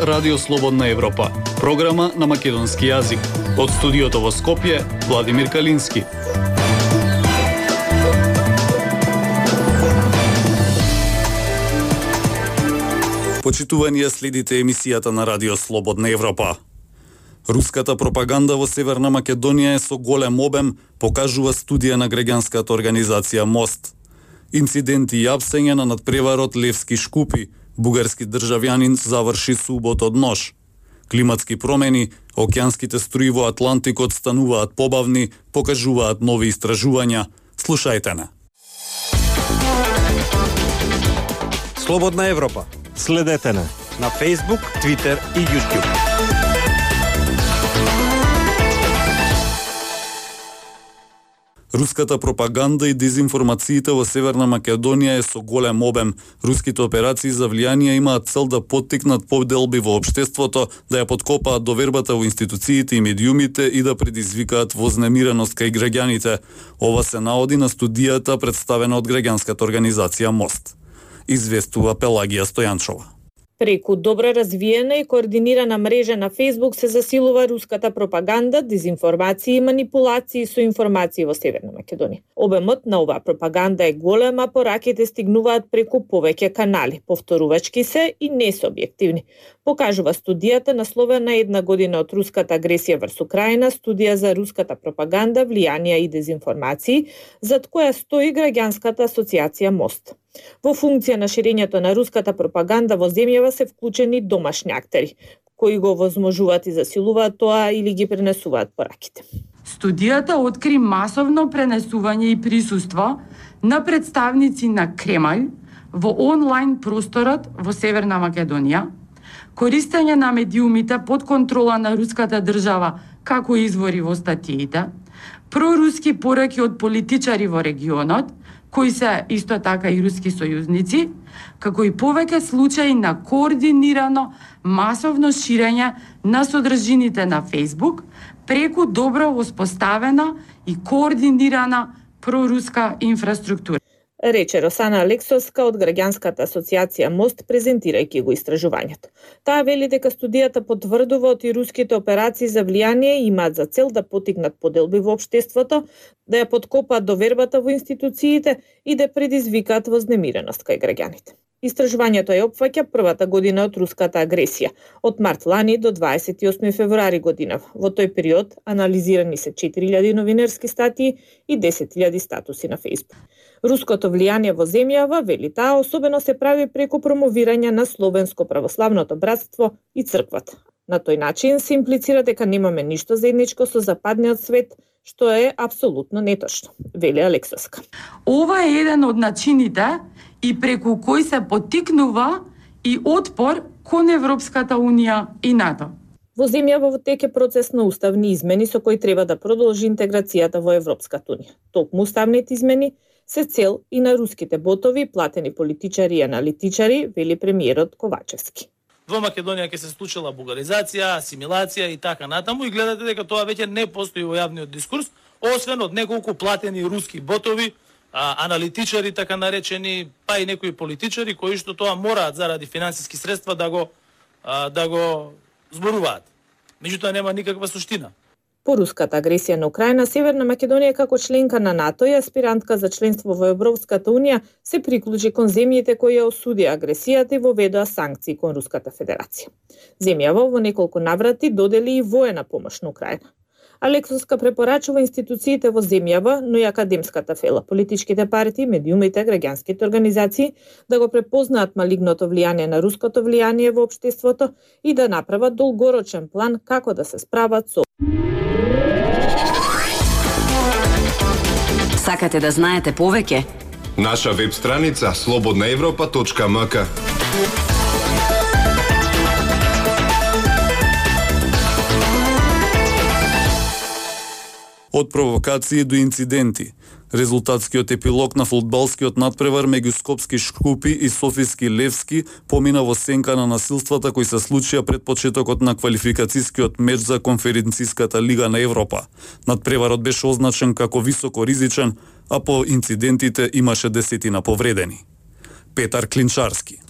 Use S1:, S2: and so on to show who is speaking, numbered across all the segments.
S1: Радио Слободна Европа, програма на македонски јазик. Од студиото во Скопје, Владимир Калински. Почитување следите емисијата на Радио Слободна Европа. Руската пропаганда во Северна Македонија е со голем обем, покажува студија на граѓанската организација Мост. Инциденти и апсење на надпреварот Левски Шкупи, бугарски државјанин заврши субот од нож. Климатски промени, океанските струи во Атлантикот стануваат побавни, покажуваат нови истражувања. Слушајте на
S2: Слободна Европа. Следете на на Facebook, Twitter и YouTube.
S1: Руската пропаганда и дезинформациите во Северна Македонија е со голем обем. Руските операции за влијание имаат цел да поттикнат поделби во општеството, да ја подкопаат довербата во институциите и медиумите и да предизвикаат вознемиреност кај граѓаните. Ова се наоди на студијата представена од граѓанската организација Мост. Известува Пелагија Стојанчова.
S3: Преку добро развиена и координирана мрежа на Facebook се засилува руската пропаганда, дезинформации и манипулации со информации во Северна Македонија. Обемот на оваа пропаганда е голема, пораките стигнуваат преку повеќе канали, повторувачки се и не се објективни. Покажува студијата насловена една година од руската агресија врз Украина, студија за руската пропаганда, влијанија и дезинформации, зад која стои граѓанската асоциација Мост. Во функција на ширењето на руската пропаганда во земјава се вклучени домашни актери, кои го возможуваат и засилуваат тоа или ги пренесуваат пораките.
S4: Студијата откри масовно пренесување и присуство на представници на Кремљ во онлайн просторот во Северна Македонија, користење на медиумите под контрола на руската држава како извори во статиите, проруски пораки од политичари во регионот, кои се исто така и руски сојузници, како и повеќе случаи на координирано масовно ширење на содржините на Facebook преку добро воспоставена и координирана проруска инфраструктура
S3: рече Росана Алексовска од Граѓанската асоциација Мост презентирајќи го истражувањето. Таа вели дека студијата потврдува од и руските операции за влијание имаат за цел да потигнат поделби во обштеството, да ја подкопаат довербата во институциите и да предизвикаат вознемиреност кај граѓаните. Истражувањето ја опфаќа првата година од руската агресија, од март лани до 28 февруари година. Во тој период анализирани се 4000 новинарски статии и 10.000 статуси на Facebook. Руското влијание во земјава, вели таа, особено се прави преку промовирање на Словенско православното братство и црквата. На тој начин се имплицира дека немаме ништо заедничко со западниот свет, што е апсолутно неточно, вели Алексоска.
S4: Ова е еден од начините и преку кој се потикнува и отпор кон Европската Унија и НАТО.
S3: Во земјава во теке процес на уставни измени со кои треба да продолжи интеграцијата во Европската Унија. Токму уставните измени се цел и на руските ботови, платени политичари и аналитичари, вели премиерот Ковачевски.
S5: Во Македонија ќе се случила бугаризација, асимилација и така натаму и гледате дека тоа веќе не постои во јавниот дискурс, освен од неколку платени руски ботови, а, аналитичари така наречени, па и некои политичари кои што тоа мораат заради финансиски средства да го а, да го зборуваат. Меѓутоа нема никаква суштина.
S3: По руската агресија на Украина, Северна Македонија како членка на НАТО и аспирантка за членство во Европската Унија се приклучи кон земјите кои ја осуди агресијата и воведоа санкции кон Руската Федерација. Земјава во неколку наврати додели и воена помош на Украина. Алексовска препорачува институциите во земјава, но и академската фела, политичките партии, медиумите, граѓанските организации да го препознаат малигното влијание на руското влијание во општеството и да направат долгорочен план како да се справат со
S6: Сакате да знаете повеќе?
S7: Наша веб страница слободнаевропа.мк
S1: Од провокации до инциденти. Резултатскиот епилог на фудбалскиот надпревар меѓу Скопски Шкупи и Софиски Левски помина во сенка на насилствата кои се случија пред почетокот на квалификацијскиот меч за конференциската лига на Европа. Надпреварот беше означен како високо ризичен, а по инцидентите имаше десетина повредени. Петар Клинчарски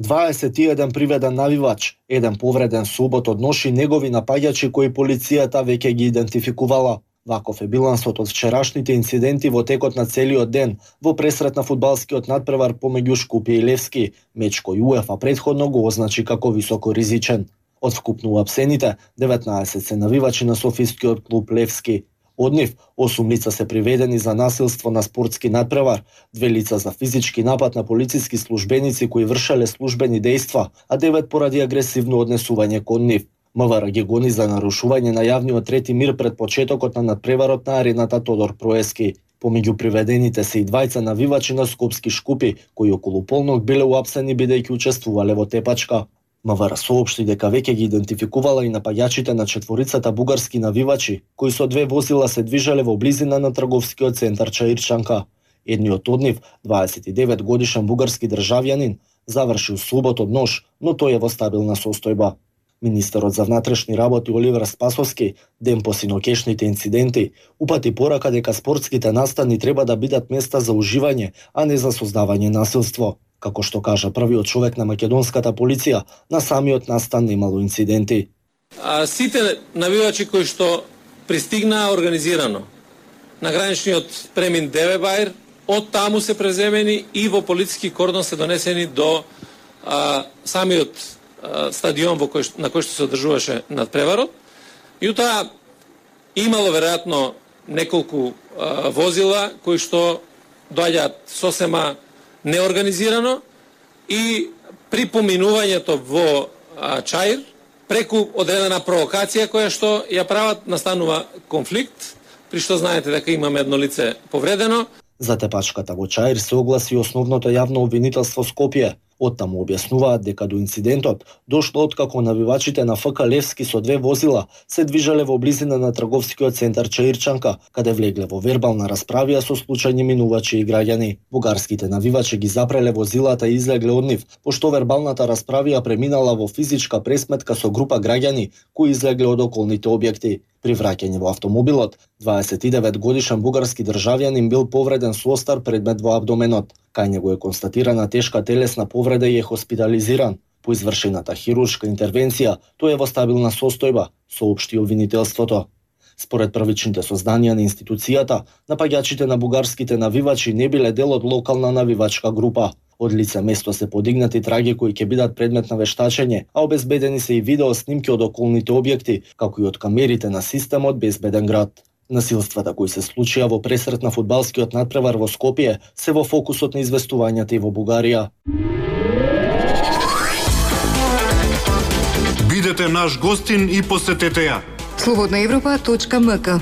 S8: 21 приведен навивач, еден повреден субот од ноши негови напаѓачи кои полицијата веќе ги идентификувала. Ваков е билансот од вчерашните инциденти во текот на целиот ден во пресрет на фудбалскиот надпревар помеѓу Шкупје и Левски, меч кој УЕФА предходно го означи како високо ризичен. Од вкупно уапсените, 19 се навивачи на Софискиот клуб Левски. Од нив, 8 лица се приведени за насилство на спортски надпревар, две лица за физички напад на полициски службеници кои вршеле службени дејства, а девет поради агресивно однесување кон нив. МВР ги гони за нарушување на јавниот трети мир пред почетокот на надпреварот на арената Тодор Проески. Помеѓу приведените се и двајца навивачи на Скопски шкупи, кои околу полнок биле уапсени бидејќи учествувале во тепачка. МВР соопшти дека веќе ги идентификувала и напаѓачите на четворицата бугарски навивачи, кои со две возила се движеле во близина на трговскиот центар Чаирчанка. Едниот од нив, 29 годишен бугарски државјанин, завршил слобод од нож, но тој е во стабилна состојба. Министерот за внатрешни работи Оливер Спасовски, ден по синокешните инциденти, упати порака дека спортските настани треба да бидат места за уживање, а не за создавање насилство како што кажа првиот човек на македонската полиција, на самиот настан немало инциденти.
S9: А, сите навивачи кои што пристигнаа организирано на граничниот премин Девебајр, од таму се преземени и во полициски кордон се донесени до а, самиот стадион во кој, на кој што се одржуваше надпреварот, преварот. Имало веројатно неколку а, возила кои што доаѓаат сосема неорганизирано и при поминувањето во а, Чаир, преку одредена провокација која што ја прават, настанува конфликт, при што знаете дека имаме едно лице повредено.
S8: За тепачката во Чаир се огласи основното јавно обвинителство Скопје, Оттаму објаснуваат дека до инцидентот дошло откако навивачите на ФК Левски со две возила се движеле во близина на трговскиот центар Чаирчанка, каде влегле во вербална расправија со случајни минувачи и граѓани. Бугарските навивачи ги запреле возилата и излегле од нив, пошто вербалната расправија преминала во физичка пресметка со група граѓани кои излегле од околните објекти. При враќање во автомобилот, 29 годишен бугарски државјанин бил повреден со остар предмет во абдоменот. Кај него е констатирана тешка телесна повреда и е хоспитализиран. По извршената хируршка интервенција, тој е во стабилна состојба, соопшти обвинителството. Според првичните сознанија на институцијата, напаѓачите на бугарските навивачи не биле дел од локална навивачка група. Од лице место се подигнати траги кои ќе бидат предмет на вештачење, а обезбедени се и видео снимки од околните објекти, како и од камерите на системот Безбеден град. Насилствата кои се случија во пресрет на фудбалскиот надпревар во Скопје се во фокусот на известувањата и во Бугарија.
S10: Бидете наш гостин и посетете ја.
S11: Слободна Европа.мк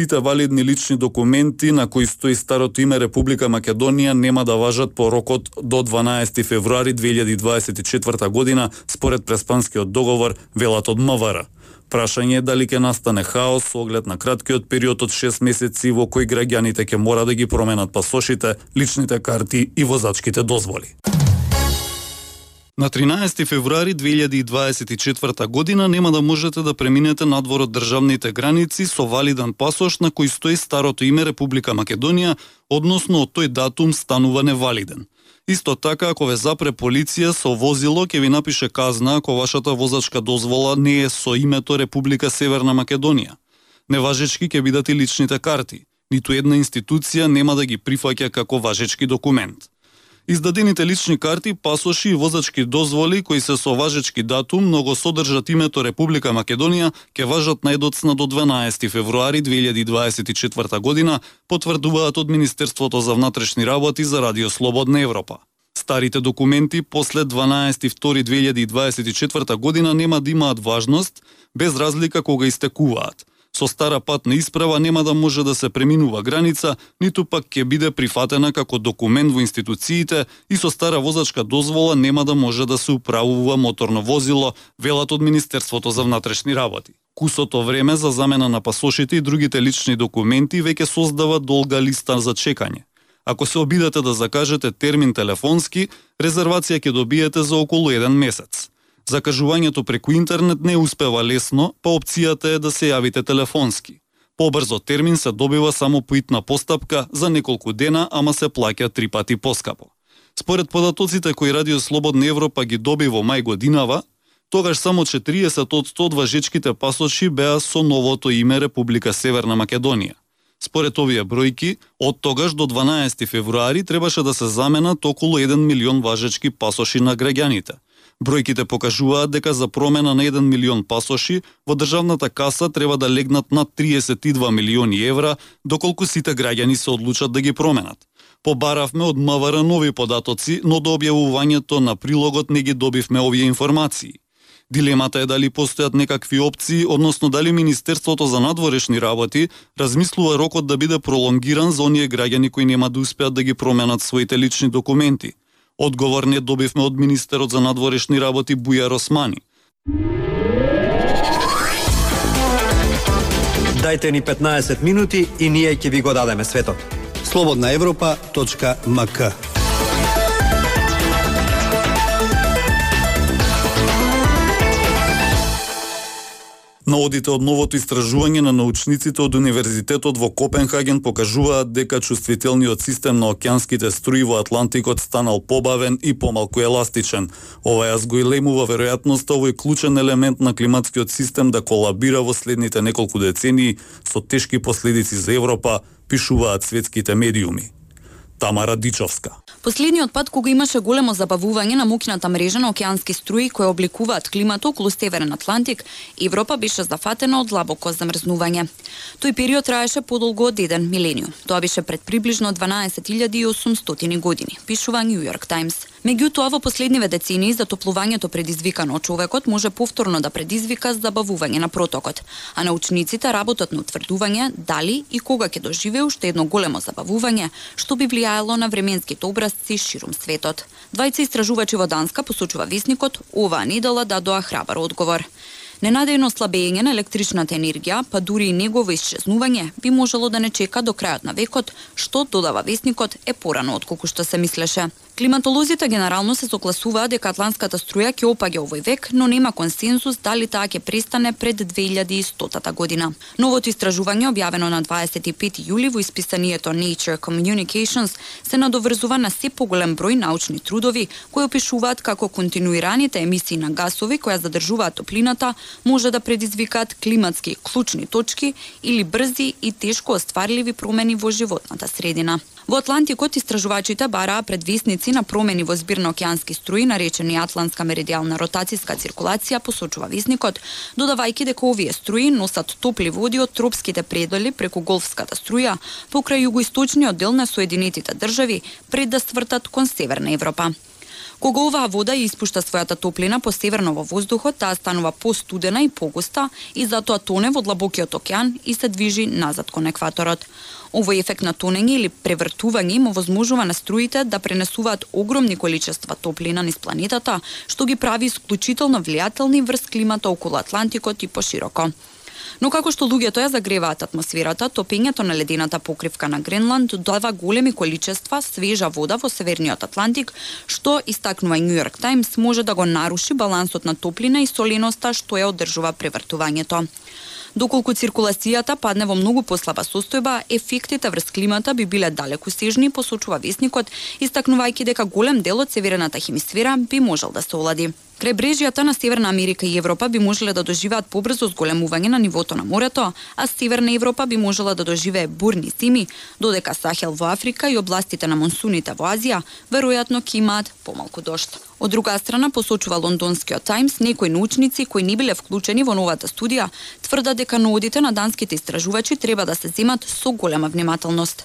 S1: Сите валидни лични документи на кои стои старото име Република Македонија нема да важат по рокот до 12 февруари 2024 година според Преспанскиот договор велат од МВР. Прашање е дали ќе настане хаос со оглед на краткиот период од 6 месеци во кој граѓаните ќе мора да ги променат пасошите, личните карти и возачките дозволи. На 13 февруари 2024 година нема да можете да преминете надвор од државните граници со валиден пасош на кој стои старото име Република Македонија, односно од тој датум станува невалиден. Исто така, ако ве запре полиција со возило, ќе ви напише казна ако вашата возачка дозвола не е со името Република Северна Македонија. Неважечки ќе бидат и личните карти. Ниту една институција нема да ги прифаќа како важечки документ. Издадените лични карти, пасоши и возачки дозволи кои се со важечки датум, но го содржат името Република Македонија, ќе важат најдоцна до 12 февруари 2024 година, потврдуваат од Министерството за внатрешни работи за Радио Слободна Европа. Старите документи после 12.2.2024 година нема да имаат важност, без разлика кога истекуваат. Со стара патна исправа нема да може да се преминува граница, ниту пак ќе биде прифатена како документ во институциите и со стара возачка дозвола нема да може да се управува моторно возило, велат од Министерството за внатрешни работи. Кусото време за замена на пасошите и другите лични документи веќе создава долга листа за чекање. Ако се обидете да закажете термин телефонски, резервација ќе добиете за околу еден месец. Закажувањето преку интернет не успева лесно, па опцијата е да се јавите телефонски. Побрзо термин се добива само по итна постапка за неколку дена, ама се плаќа три пати поскапо. Според податоците кои Радио Слободна Европа ги доби во мај годинава, тогаш само 40 од 100 важечките пасоши беа со новото име Република Северна Македонија. Според овие бројки, од тогаш до 12 февруари требаше да се заменат околу 1 милион важечки пасоши на граѓаните. Бројките покажуваат дека за промена на 1 милион пасоши во државната каса треба да легнат над 32 милиони евра, доколку сите граѓани се одлучат да ги променат. Побаравме од МВР нови податоци, но до објавувањето на прилогот не ги добивме овие информации. Дилемата е дали постојат некакви опции, односно дали Министерството за надворешни работи размислува рокот да биде пролонгиран за оние граѓани кои нема да успеат да ги променат своите лични документи. Одговор не добивме од Министерот за надворешни работи Бујар Османи.
S2: Дайте ни 15 минути и ние ќе ви го дадеме светот.
S12: Слободна Европа.мк
S1: Наводите од новото истражување на научниците од Универзитетот во Копенхаген покажуваат дека чувствителниот систем на океанските струи во Атлантикот станал побавен и помалку еластичен. Ова јас го илемува веројатноста овој клучен елемент на климатскиот систем да колабира во следните неколку децении со тешки последици за Европа, пишуваат светските медиуми. Тамара Дичовска.
S13: Последниот пат кога имаше големо забавување на мокината мрежа на океански струи кои обликуваат климато околу Северен Атлантик, Европа беше зафатена од длабоко замрзнување. Тој период траеше подолго од еден милениум. Тоа беше пред приближно 12.800 години, пишува Нью Йорк Таймс. Меѓутоа, во последниве децении затоплувањето предизвикано од човекот може повторно да предизвика забавување на протокот, а научниците работат на утврдување дали и кога ќе доживее уште едно големо забавување, што би влијаело на временските образци ширум светот. Двајца истражувачи во Данска, посочува висникот оваа недела дадоа храбар одговор. Ненадејно слабење на електричната енергија, па дури и негово исчезнување, би можело да не чека до крајот на векот, што додава вестникот е порано отколку што се мислеше. Климатолозите генерално се согласуваат дека атлантската струја ќе опаѓа овој век, но нема консенсус дали таа ќе престане пред 2100 година. Новото истражување објавено на 25 јули во исписанието Nature Communications се надоврзува на се поголем број научни трудови кои опишуваат како континуираните емисии на гасови кои задржуваат топлината може да предизвикаат климатски клучни точки или брзи и тешко остварливи промени во животната средина. Во Атлантикот истражувачите бараа предвестници на промени во збир на океански струи наречени Атлантска меридијална ротацијска циркулација, посочува визникот, додавајќи дека овие струи носат топли води од тропските предели преку Голфската струја покрај југоисточниот дел на Соединетите држави пред да свртат кон Северна Европа. Кога оваа вода ја испушта својата топлина по северно во воздухот, таа станува постудена и погуста и затоа тоне во длабокиот океан и се движи назад кон екваторот. Овој ефект на тонење или превртување му возможува на струите да пренесуваат огромни количества топлина низ планетата, што ги прави исклучително влијателни врз климата околу Атлантикот и пошироко. Но како што луѓето ја загреваат атмосферата, топењето на ледената покривка на Гренланд дава големи количества свежа вода во Северниот Атлантик, што истакнува Нью Йорк Таймс може да го наруши балансот на топлина и соленоста што ја одржува превртувањето. Доколку циркулацијата падне во многу послаба состојба, ефектите врз климата би биле далеку сежни, посочува вестникот, истакнувајќи дека голем дел од северната хемисфера би можел да се олади. Крајбрежјата на Северна Америка и Европа би можеле да доживеат побрзо зголемување на нивото на морето, а Северна Европа би можела да доживее бурни зими, додека Сахел во Африка и областите на монсуните во Азија веројатно ќе имаат помалку дошт. Од друга страна, посочува лондонскиот Таймс, некои научници кои не биле вклучени во новата студија, тврда дека наодите на данските истражувачи треба да се земат со голема внимателност.